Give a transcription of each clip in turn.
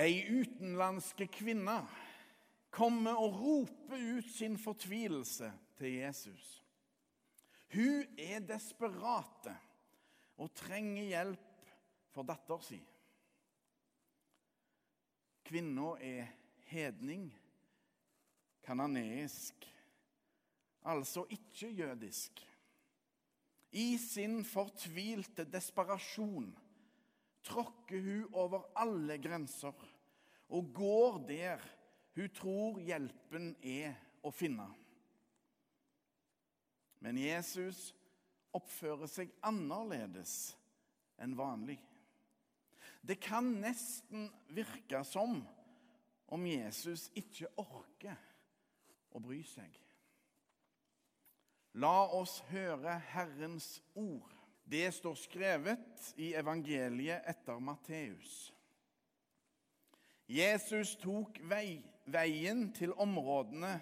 Ei utenlandske kvinne kommer og roper ut sin fortvilelse til Jesus. Hun er desperate og trenger hjelp for datter si. Kvinna er hedning, kananeisk, altså ikke jødisk. I sin fortvilte desperasjon tråkker hun over alle grenser og går der hun tror hjelpen er å finne. Men Jesus oppfører seg annerledes enn vanlig. Det kan nesten virke som om Jesus ikke orker å bry seg. La oss høre Herrens ord. Det står skrevet i evangeliet etter Matteus. Jesus tok vei, veien til områdene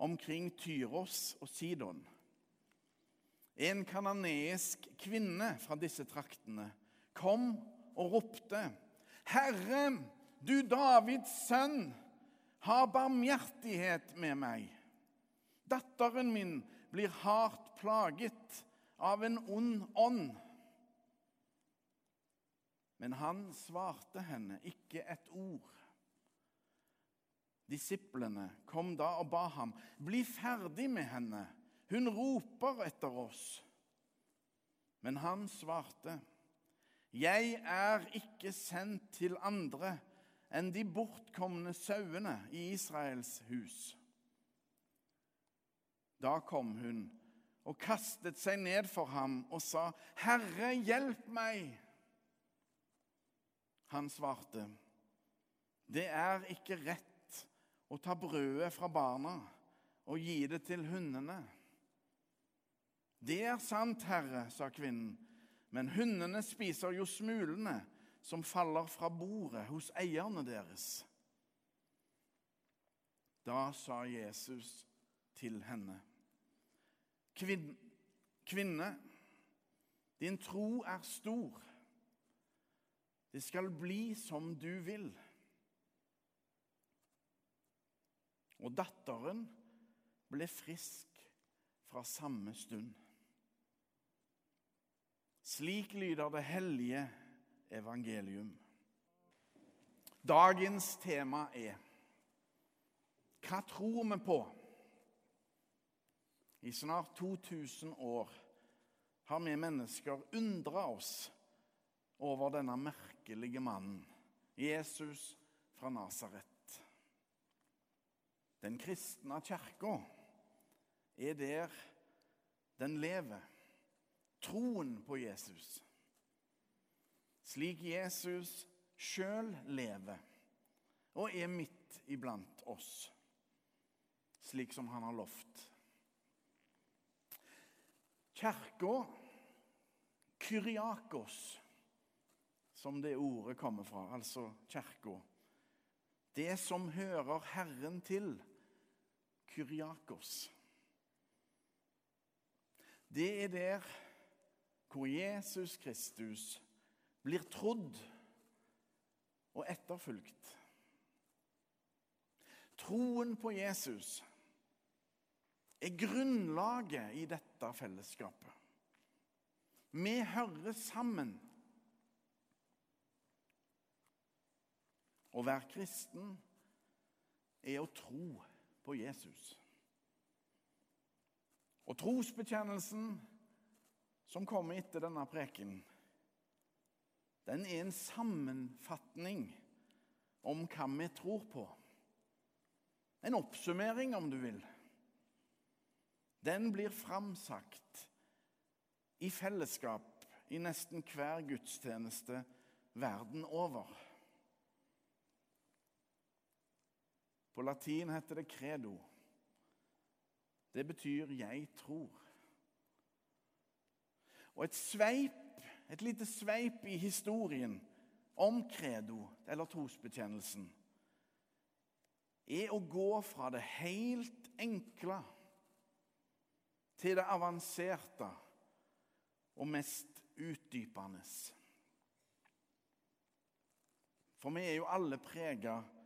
omkring Tyros og Sidon. En kananeisk kvinne fra disse traktene kom og ropte, 'Herre, du Davids sønn, ha barmhjertighet med meg.' 'Datteren min blir hardt plaget av en ond ånd.' Men han svarte henne ikke et ord. Disiplene kom da og ba ham, 'Bli ferdig med henne.' Hun roper etter oss. Men han svarte, Jeg er ikke sendt til andre enn de bortkomne sauene i Israels hus. Da kom hun og kastet seg ned for ham og sa, Herre, hjelp meg! Han svarte, Det er ikke rett å ta brødet fra barna og gi det til hundene. Det er sant, Herre, sa kvinnen, men hundene spiser jo smulene som faller fra bordet hos eierne deres. Da sa Jesus til henne, Kvin Kvinne, din tro er stor. Det skal bli som du vil. Og datteren ble frisk fra samme stund. Slik lyder det hellige evangelium. Dagens tema er Hva tror vi på? I snart 2000 år har vi mennesker undra oss over denne merkelige mannen, Jesus fra Nasaret. Den kristne kirka er der den lever troen på Jesus. Slik Jesus sjøl lever og er midt iblant oss, slik som han har lovt. Kirka, Kyriakos, som det ordet kommer fra, altså kirka. Det som hører Herren til, Kyriakos. Det er der hvor Jesus Kristus blir trodd og etterfulgt. Troen på Jesus er grunnlaget i dette fellesskapet. Vi hører sammen. Å være kristen er å tro på Jesus. Og trosbekjennelsen som kommer etter denne preken, den er en sammenfatning om hva vi tror på. En oppsummering, om du vil. Den blir framsagt i fellesskap i nesten hver gudstjeneste verden over. På latin heter det 'credo'. Det betyr 'jeg tror'. Og et sveip, et lite sveip i historien om credo, eller trosbekjennelsen, er å gå fra det helt enkle til det avanserte og mest utdypende. For vi er jo alle prega av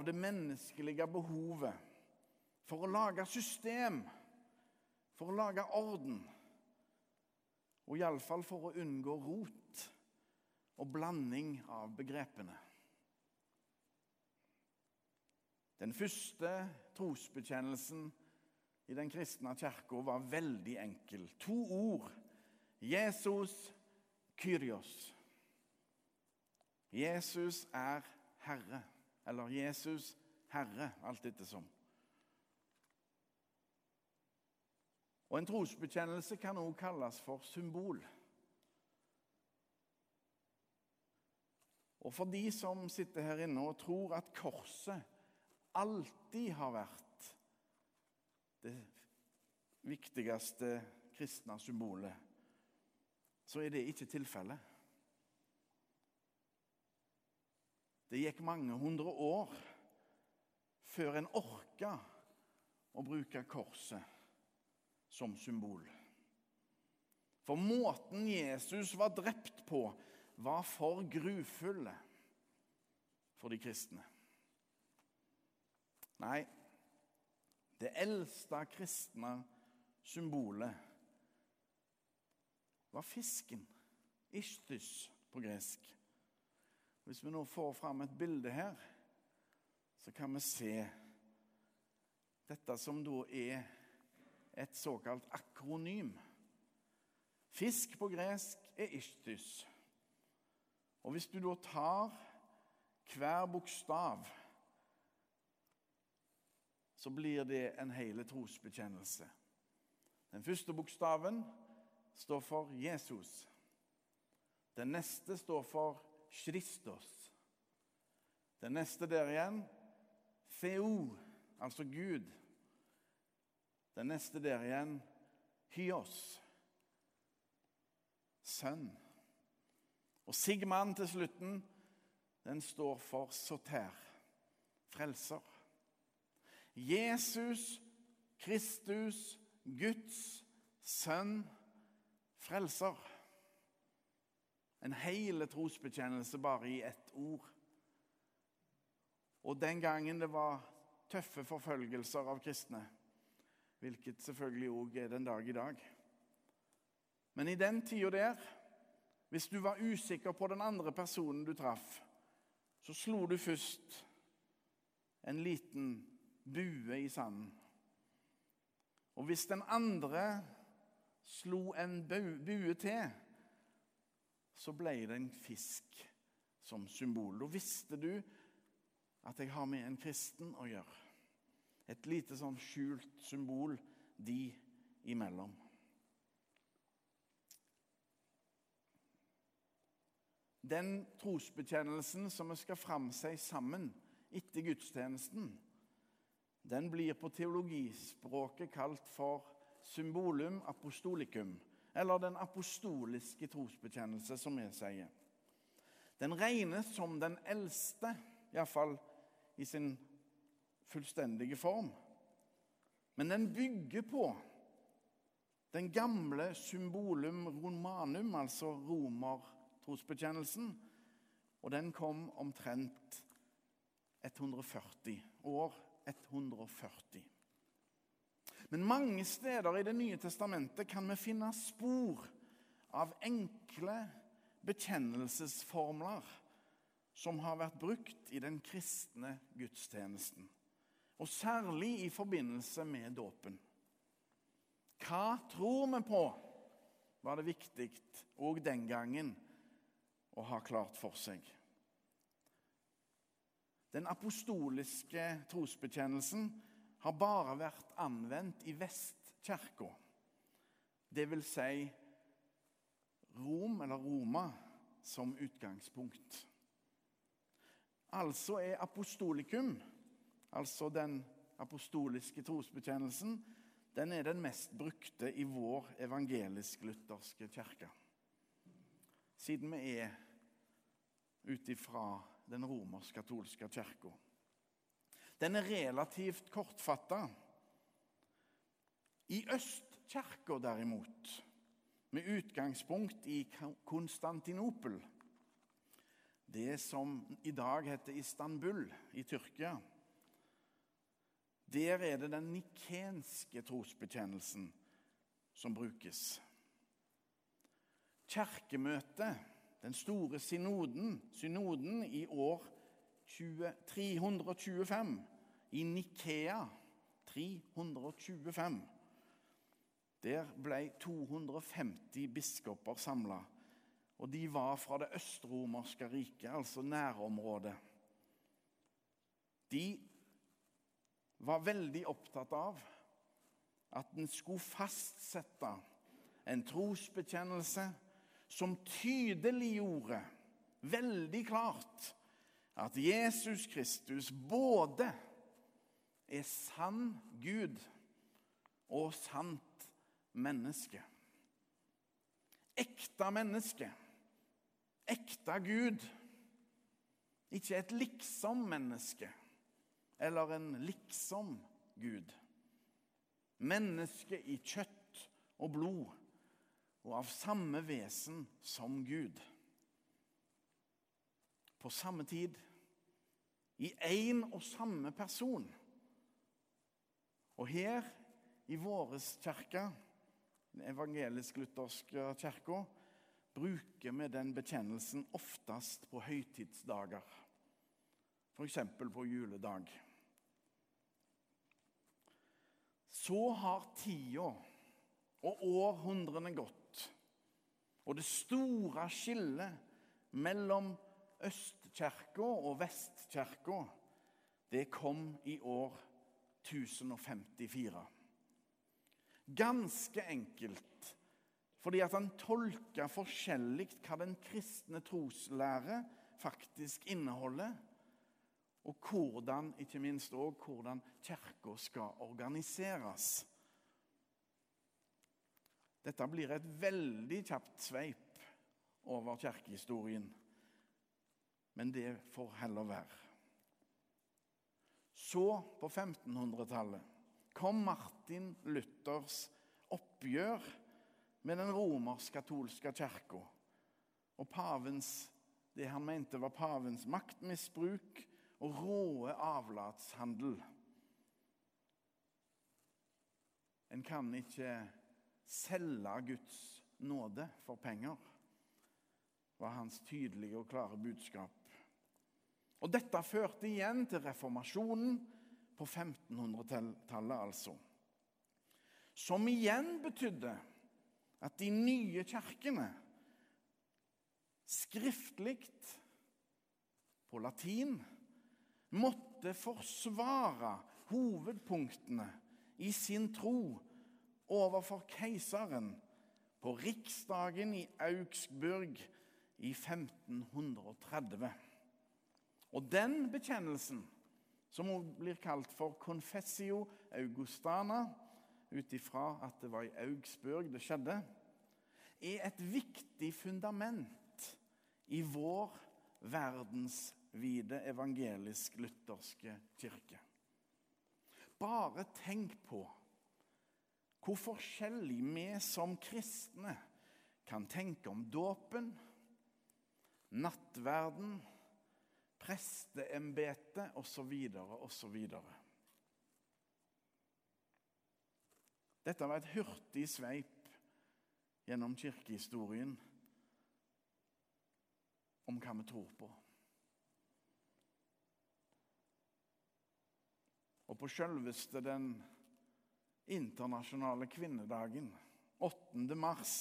det menneskelige behovet for å lage system, for å lage orden. Og iallfall for å unngå rot og blanding av begrepene. Den første trosbekjennelsen i den kristne kirka var veldig enkel. To ord. Jesus Kyrios. Jesus er Herre. Eller Jesus Herre, alt ettersom. Og En trosbekjennelse kan også kalles for symbol. Og for de som sitter her inne og tror at korset alltid har vært det viktigste kristne symbolet, så er det ikke tilfellet. Det gikk mange hundre år før en orka å bruke korset som symbol. For måten Jesus var drept på, var for grufulle for de kristne. Nei, det eldste kristne symbolet var fisken. Ishtys på gresk. Hvis vi nå får fram et bilde her, så kan vi se dette som da er et såkalt akronym. Fisk på gresk er ishtys. Og hvis du da tar hver bokstav, så blir det en hel trosbekjennelse. Den første bokstaven står for Jesus. Den neste står for Christos. Den neste der igjen Theo, altså Gud. Den neste der igjen Hyos, sønn. Og Sigman til slutten, den står for soter, frelser. Jesus, Kristus, Guds sønn, frelser. En hel trosbekjennelse bare i ett ord. Og den gangen det var tøffe forfølgelser av kristne, hvilket selvfølgelig òg er den dag i dag. Men i den tida der, hvis du var usikker på den andre personen du traff, så slo du først en liten bue i sanden. Og hvis den andre slo en bue til, så ble det en fisk som symbol. Da visste du at jeg har med en kristen å gjøre. Et lite sånn skjult symbol de imellom. Den trosbetjenelsen som vi skal framsi sammen etter gudstjenesten, den blir på teologispråket kalt for symbolum apostolicum, eller den apostoliske trosbekjennelse, som vi sier. Den regnes som den eldste, iallfall i sin fullstendige form. Men den bygger på den gamle symbolum romanum, altså romertrosbekjennelsen. Og den kom omtrent 140 år 140. Men mange steder i Det nye testamentet kan vi finne spor av enkle bekjennelsesformler som har vært brukt i den kristne gudstjenesten og særlig i forbindelse med dåpen. Hva tror vi på, var det viktig òg den gangen å ha klart for seg. Den apostoliske trosbekjennelsen har bare vært anvendt i Vestkirka. Det vil si Rom, eller Roma, som utgangspunkt. Altså er apostolikum altså den apostoliske trosbekjennelsen, den er den mest brukte i vår evangelisk-lutherske kirke. Siden vi er ut ifra den romersk-katolske kirka. Den er relativt kortfatta. I Østkirka, derimot, med utgangspunkt i Konstantinopel, det som i dag heter Istanbul i Tyrkia. Der er det den nikenske trosbetjenelsen som brukes. Kirkemøtet, den store synoden, synoden i år 20, 325 i Nikea 325 Der ble 250 biskoper samla. Og de var fra det østromerske riket, altså nærområdet. De var veldig opptatt av at en skulle fastsette en trosbekjennelse som tydeliggjorde veldig klart at Jesus Kristus både er sann Gud og sant menneske. Ekte menneske. Ekte Gud. Ikke et liksom-menneske eller en liksom-Gud. Menneske i kjøtt og blod og av samme vesen som Gud. På samme tid, i én og samme person. Og her i vår kirke, den evangelisk-lutherske kirka, bruker vi den bekjennelsen oftest på høytidsdager. F.eks. på juledag. Så har tida og århundrene gått, og det store skillet mellom Østkirka og Vestkirka, det kom i år 1054. Ganske enkelt fordi at han tolka forskjellig hva den kristne troslære faktisk inneholder, og hvordan, ikke minst òg, hvordan kirka skal organiseres. Dette blir et veldig kjapt sveip over kirkehistorien, men det får heller være. Så, på 1500-tallet, kom Martin Luthers oppgjør med den romersk-katolske kirka og pavens, det han mente var pavens maktmisbruk og råe avlatshandel. En kan ikke selge Guds nåde for penger, var hans tydelige og klare budskap. Og Dette førte igjen til reformasjonen på 1500-tallet, altså. Som igjen betydde at de nye kirkene skriftlig på latin måtte forsvare hovedpunktene i sin tro overfor keiseren på riksdagen i Augsburg i 1530. Og den bekjennelsen, som hun blir kalt for Confessio Augustana, ut ifra at det var i Augsburg det skjedde, er et viktig fundament i vår verdensvide evangelisk-lutherske kirke. Bare tenk på hvor forskjellig vi som kristne kan tenke om dåpen, nattverden, presteembetet osv. osv. Dette var et hurtig sveip gjennom kirkehistorien om hva vi tror på. Og på selveste den internasjonale kvinnedagen, 8. mars,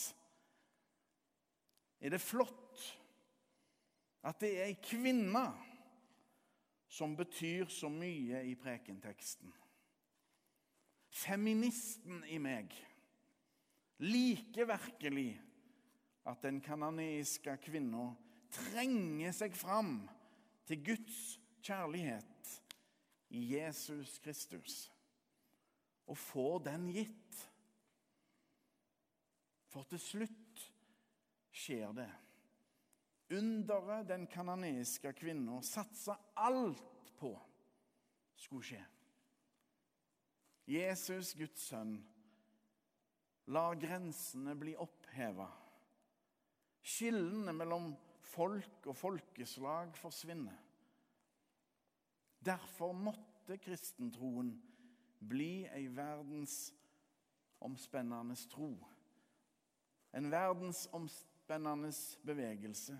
er det flott at det er ei kvinne som betyr så mye i prekenteksten. Feministen i meg liker virkelig at den kananiske kvinna trenger seg fram til Guds kjærlighet i Jesus Kristus og får den gitt. For til slutt skjer det underet den kananiske kvinna satsa alt på skulle skje. Jesus, Guds sønn, lar grensene bli oppheva. Skillene mellom folk og folkeslag forsvinner. Derfor måtte kristentroen bli ei verdensomspennende tro. En verdensomspennende bevegelse.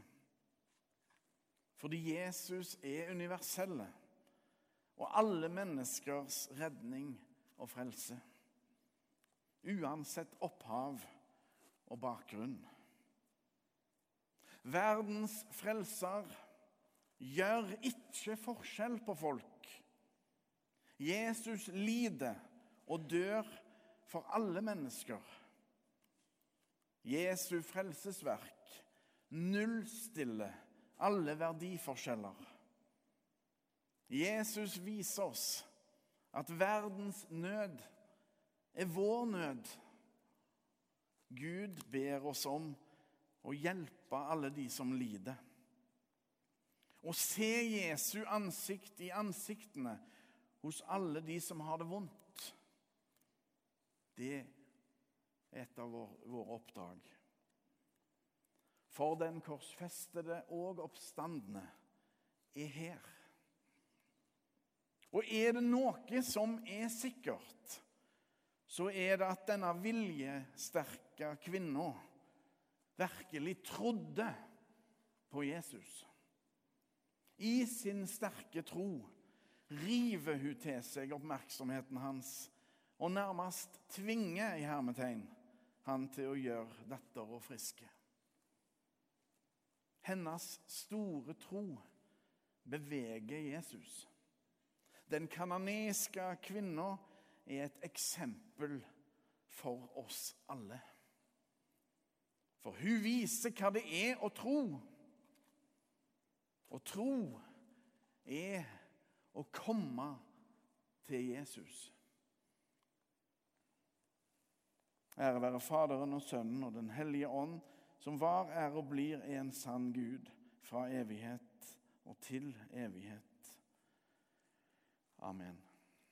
Fordi Jesus er universelle og alle menneskers redning og frelse. Uansett opphav og bakgrunn. Verdens frelser gjør ikke forskjell på folk. Jesus lider og dør for alle mennesker. Jesu frelsesverk nullstiller alle verdiforskjeller. Jesus viser oss at verdens nød er vår nød. Gud ber oss om å hjelpe alle de som lider. Å se Jesu ansikt i ansiktene hos alle de som har det vondt, det er et av våre oppdrag. For den korsfestede og oppstandende er her. Og er det noe som er sikkert, så er det at denne viljesterke kvinna virkelig trodde på Jesus. I sin sterke tro river hun til seg oppmerksomheten hans og nærmest tvinger i hermetegn han til å gjøre dattera friske. Hennes store tro beveger Jesus. Den kananiske kvinna er et eksempel for oss alle. For hun viser hva det er å tro. Å tro er å komme til Jesus. Ære være Faderen og Sønnen og Den hellige ånd, som var, er og blir en sann Gud fra evighet og til evighet. Amen.